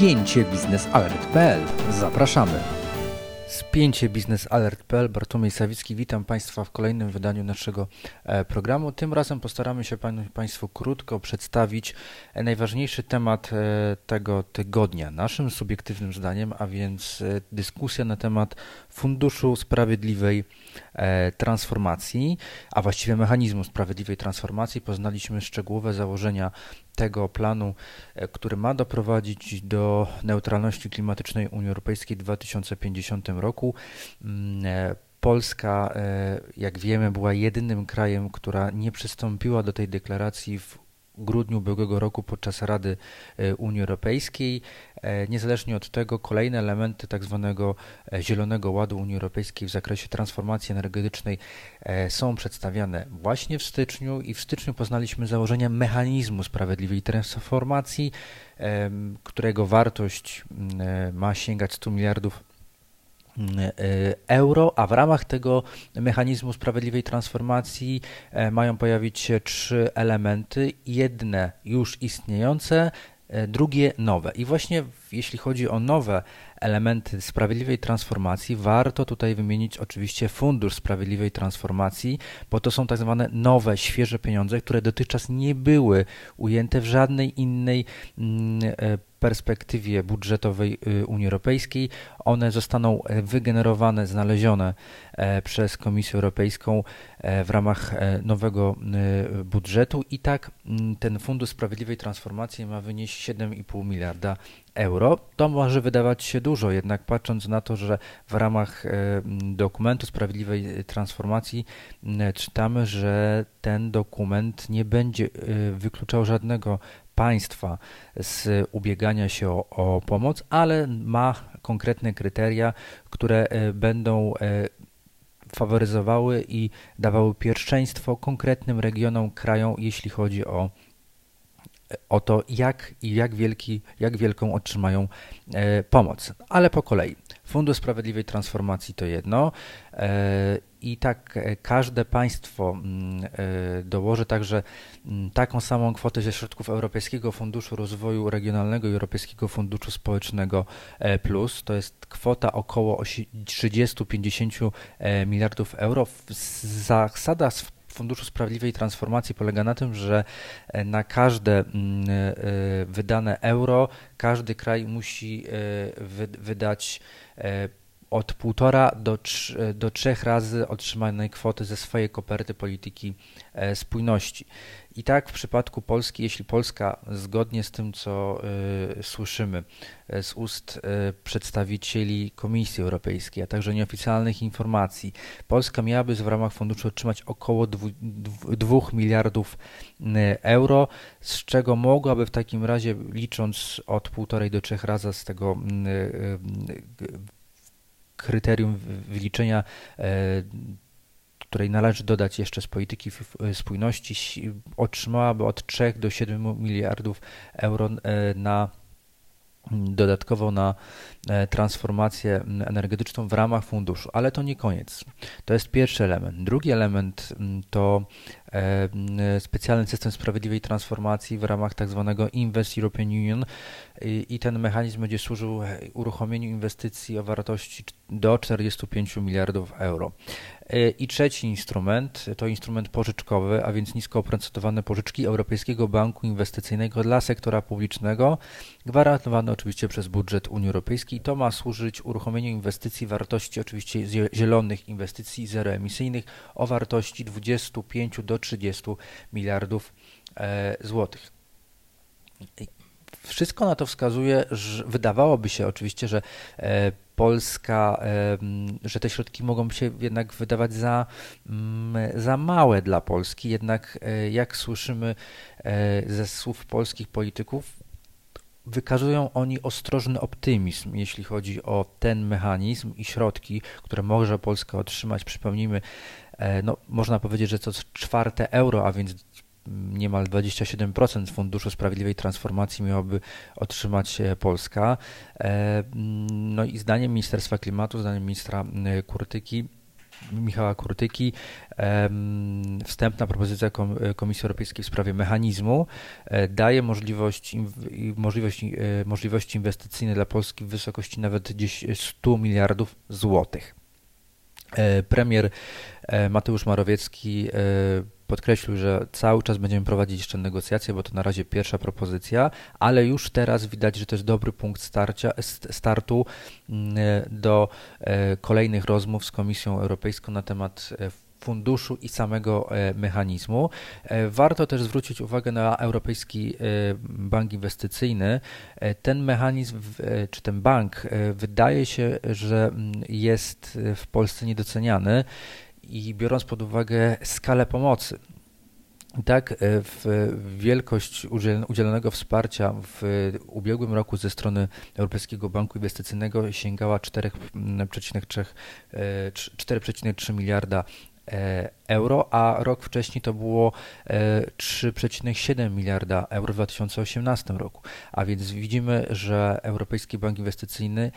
spięcie. Zapraszamy. Spięcie biznesalert.pl. Bartłomiej Sawicki, witam Państwa w kolejnym wydaniu naszego e, programu. Tym razem postaramy się Państwu krótko przedstawić e, najważniejszy temat e, tego tygodnia, naszym subiektywnym zdaniem, a więc dyskusja na temat Funduszu Sprawiedliwej Transformacji, a właściwie mechanizmu Sprawiedliwej Transformacji. Poznaliśmy szczegółowe założenia tego planu, e, który ma doprowadzić do neutralności klimatycznej Unii Europejskiej w 2050 roku. Mm, e, Polska, e, jak wiemy, była jedynym krajem, która nie przystąpiła do tej deklaracji w grudniu ubiegłego roku podczas Rady e, Unii Europejskiej. E, niezależnie od tego kolejne elementy tak zwanego e, Zielonego Ładu Unii Europejskiej w zakresie transformacji energetycznej są przedstawiane właśnie w styczniu i w styczniu poznaliśmy założenia mechanizmu sprawiedliwej transformacji, którego wartość ma sięgać 100 miliardów euro, a w ramach tego mechanizmu sprawiedliwej transformacji e, mają pojawić się trzy elementy. Jedne już istniejące, e, drugie nowe. I właśnie jeśli chodzi o nowe elementy sprawiedliwej transformacji, warto tutaj wymienić oczywiście Fundusz Sprawiedliwej Transformacji, bo to są tak zwane nowe, świeże pieniądze, które dotychczas nie były ujęte w żadnej innej mm, perspektywie budżetowej y, Unii Europejskiej. One zostaną e, wygenerowane, znalezione e, przez Komisję Europejską e, w ramach nowego budżetu i tak mm, ten Fundusz Sprawiedliwej Transformacji ma wynieść 7,5 miliarda euro. To może wydawać się dużo, jednak patrząc na to, że w ramach dokumentu Sprawiedliwej Transformacji czytamy, że ten dokument nie będzie wykluczał żadnego państwa z ubiegania się o, o pomoc, ale ma konkretne kryteria, które e, będą e, faworyzowały i dawały pierwszeństwo konkretnym regionom, krajom, jeśli chodzi o, o to, jak i jak, wielki, jak wielką otrzymają e, pomoc. Ale po kolei. Fundusz Sprawiedliwej Transformacji to jedno i tak e, każde państwo mm, e, dołoży także mm, taką samą kwotę ze środków Europejskiego Funduszu Rozwoju Regionalnego i Europejskiego Funduszu Społecznego e, Plus. To jest kwota około 30-50 miliardów euro. Zasada Funduszu Sprawiedliwej Transformacji polega na tym, że na każde mm, wydane euro każdy kraj musi wydać od półtora do, do trzech razy otrzymanej kwoty ze swojej koperty polityki e, spójności. I tak w przypadku Polski, jeśli Polska zgodnie z tym, co y, słyszymy y, z ust y, przedstawicieli Komisji Europejskiej, a także nieoficjalnych informacji, Polska miałaby w ramach funduszu otrzymać około 2 miliardów euro, z czego mogłaby w takim razie, licząc od półtorej do trzech razy z tego kryterium wyliczenia, e, której należy dodać jeszcze z polityki spójności, otrzymałaby od 3 do 7 miliardów euro e, na dodatkowo na e, transformację energetyczną w ramach funduszu, ale to nie koniec. To jest pierwszy element. Drugi element to specjalny system sprawiedliwej transformacji w ramach tak zwanego Invest European Union i ten mechanizm będzie służył uruchomieniu inwestycji o wartości do 45 miliardów euro. I trzeci instrument to instrument pożyczkowy, a więc nisko oprocentowane pożyczki Europejskiego Banku Inwestycyjnego dla sektora publicznego, gwarantowane oczywiście przez budżet Unii Europejskiej. To ma służyć uruchomieniu inwestycji wartości oczywiście zielonych inwestycji zeroemisyjnych o wartości 25 do 30 30 e, złotych. Wszystko na to wskazuje, że wydawałoby się oczywiście, że e, Polska, że te środki mogą się jednak wydawać za, za małe dla Polski, jednak e, jak słyszymy ze słów polskich polityków, wykazują oni ostrożny optymizm, jeśli chodzi o ten mechanizm i środki, które może Polska otrzymać. Przypomnijmy, no, można powiedzieć, że to czwarte euro, a więc niemal 27% Funduszu Sprawiedliwej Transformacji miałaby otrzymać e, Polska. E, no i zdaniem Ministerstwa Klimatu, zdaniem ministra e, Kurtyki, Michała Kurtyki wstępna propozycja Komisji Europejskiej w sprawie mechanizmu daje możliwość, możliwość, możliwości inwestycyjne dla Polski w wysokości nawet gdzieś 100 miliardów złotych. Premier Mateusz Morawiecki podkreślił, że cały czas będziemy prowadzić jeszcze negocjacje, bo to na razie pierwsza propozycja, ale już teraz widać, że to jest dobry punkt starcia, startu mm, do e, kolejnych rozmów z Komisją Europejską na temat e, funduszu i samego e, mechanizmu. Warto też zwrócić uwagę na Europejski Bank Inwestycyjny. Ten mechanizm, czy ten bank, wydaje się, że mm, jest w Polsce niedoceniany i biorąc pod uwagę skalę pomocy, tak, e, w wielkość udzielonego wsparcia w ubiegłym roku ze strony Europejskiego Banku Inwestycyjnego sięgała 4,3 4,3 miliarda E, euro, a rok wcześniej to było 3,7 e, miliarda euro w 2018 roku. A więc widzimy, że Europejski Bank Inwestycyjny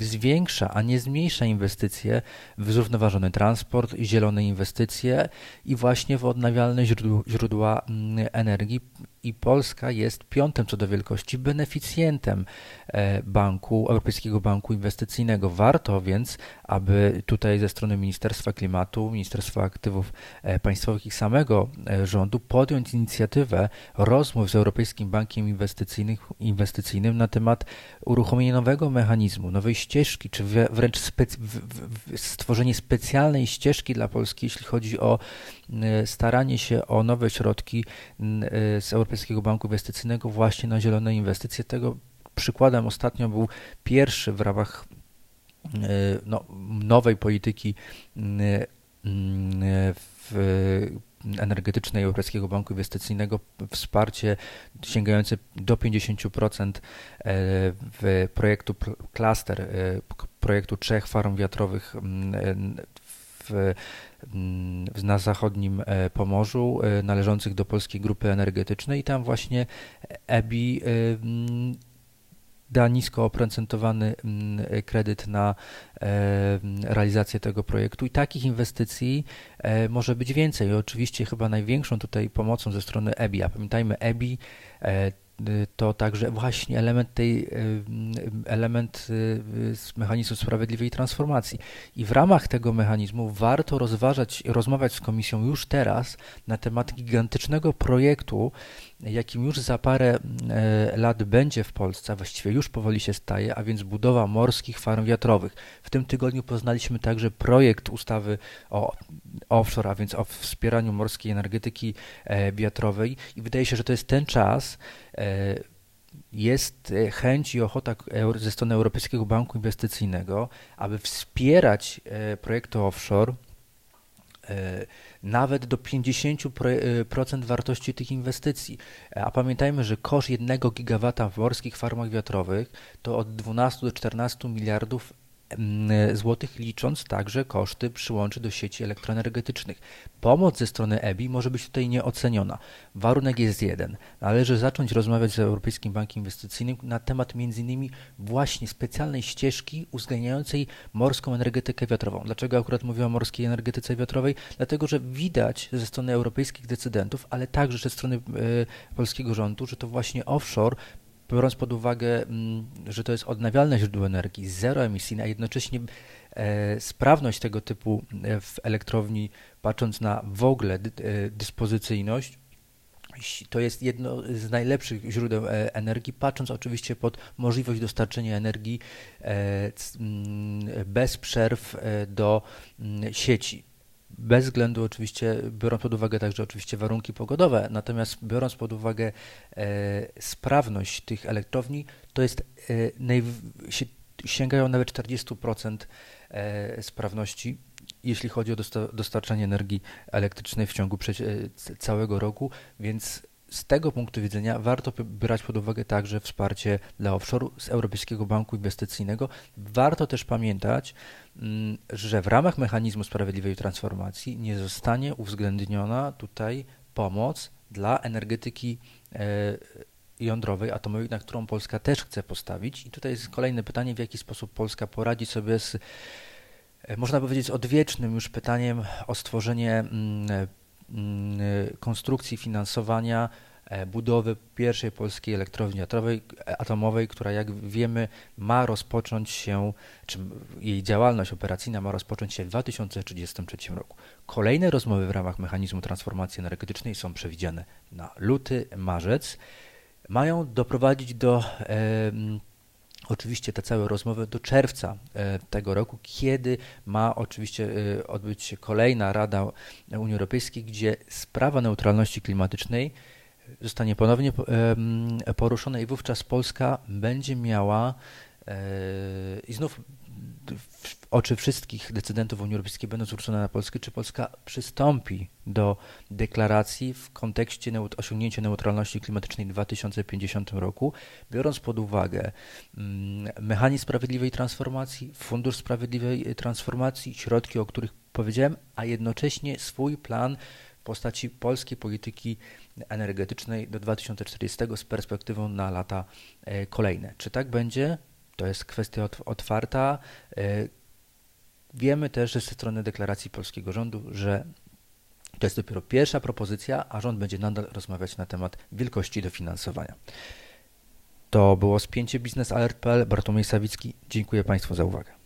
zwiększa, a nie zmniejsza inwestycje w zrównoważony transport, zielone inwestycje i właśnie w odnawialne źródła, mm, energii i Polska jest piątym co do wielkości beneficjentem e, banku, Europejskiego Banku Inwestycyjnego. Warto więc, aby tutaj ze strony Ministerstwa Klimatu, Ministerstwa Aktywów e, Państwowych i samego e, rządu podjąć inicjatywę rozmów z Europejskim Bankiem Inwestycyjnym na temat uruchomienia nowego mechanizmu, nowej ścieżki, czy wręcz specy stworzenie specjalnej ścieżki dla Polski, jeśli chodzi o staranie się o nowe środki z Europejskiego Banku Inwestycyjnego właśnie na zielone inwestycje. Tego przykładem ostatnio był pierwszy w ramach e, no, nowej polityki e, w energetycznej Europejskiego Banku Inwestycyjnego wsparcie sięgające do 50% e, w projektu Cluster, projektu trzech farm wiatrowych w na zachodnim e, Pomorzu, e, należących do Polskiej Grupy Energetycznej. I tam właśnie EBI e, da nisko oprocentowany kredyt na realizację tego projektu i takich inwestycji może być więcej. I oczywiście chyba największą tutaj pomocą ze strony EBI, a pamiętajmy EBI to także właśnie element tej element z mechanizmu sprawiedliwej transformacji. I w ramach tego mechanizmu warto rozważać, rozmawiać z komisją już teraz na temat gigantycznego projektu, jakim już za parę e, lat będzie w Polsce, a właściwie już powoli się staje, a więc budowa morskich farm wiatrowych. W tym tygodniu poznaliśmy także projekt ustawy o offshore, a więc o wspieraniu morskiej energetyki e, wiatrowej i wydaje się, że to jest ten czas, e, jest chęć i ochota ze strony Europejskiego Banku Inwestycyjnego, aby wspierać projekty offshore nawet do 50% wartości tych inwestycji. A pamiętajmy, że koszt jednego gigawata w morskich farmach wiatrowych to od 12 do 14 miliardów złotych, licząc także koszty przyłączy do sieci elektroenergetycznych. Pomoc ze strony EBI może być tutaj nieoceniona. Warunek jest jeden. Należy zacząć rozmawiać z Europejskim Bankiem Inwestycyjnym na temat m.in. właśnie specjalnej ścieżki uwzględniającej morską energetykę wiatrową. Dlaczego akurat mówię o morskiej energetyce wiatrowej? Dlatego, że widać ze strony europejskich decydentów, ale także ze strony y, polskiego rządu, że to właśnie offshore biorąc pod uwagę, mm, że to jest odnawialne źródło energii, zeroemisyjne, a jednocześnie e, sprawność tego typu e, w elektrowni, patrząc na w ogóle e, dyspozycyjność, to jest jedno z najlepszych źródeł energii, patrząc oczywiście pod możliwość dostarczenia energii mm, bez przerw do mm, sieci bez względu oczywiście, biorąc pod uwagę także oczywiście warunki pogodowe, natomiast biorąc pod uwagę e, sprawność tych elektrowni, to jest e, sięgają nawet 40% e, sprawności, jeśli chodzi o dostarczanie energii elektrycznej w ciągu całego roku, więc z tego punktu widzenia warto brać pod uwagę także wsparcie dla offshore z Europejskiego Banku Inwestycyjnego. Warto też pamiętać, mm, że w ramach mechanizmu sprawiedliwej transformacji nie zostanie uwzględniona tutaj pomoc dla energetyki e, jądrowej, atomowej, na którą Polska też chce postawić. I tutaj jest kolejne pytanie, w jaki sposób Polska poradzi sobie z e, można powiedzieć, odwiecznym już pytaniem o stworzenie mm, konstrukcji finansowania E, budowy pierwszej polskiej elektrowni atomowej, atomowej, która jak wiemy ma rozpocząć się, czy jej działalność operacyjna ma rozpocząć się w 2033 roku. Kolejne rozmowy w ramach mechanizmu transformacji energetycznej są przewidziane na luty, marzec. Mają doprowadzić do e, oczywiście te całe rozmowy do czerwca e, tego roku, kiedy ma oczywiście e, odbyć się kolejna Rada Unii Europejskiej, gdzie sprawa neutralności klimatycznej zostanie ponownie poruszone i wówczas Polska będzie miała e, i znów oczy wszystkich decydentów Unii Europejskiej będą zwrócone na Polskę, czy Polska przystąpi do deklaracji w kontekście osiągnięcia neutralności klimatycznej w 2050 roku, biorąc pod uwagę mm, mechanizm sprawiedliwej transformacji, fundusz sprawiedliwej transformacji, środki, o których powiedziałem, a jednocześnie swój plan w postaci polskiej polityki energetycznej do 2040 z perspektywą na lata e, kolejne. Czy tak będzie? To jest kwestia otwarta. E, wiemy też, że ze strony deklaracji polskiego rządu, że to jest dopiero pierwsza propozycja, a rząd będzie nadal rozmawiać na temat wielkości dofinansowania. To było spięcie Biznes Alert.pl. Bartłomiej Sawicki. Dziękuję Państwu za uwagę.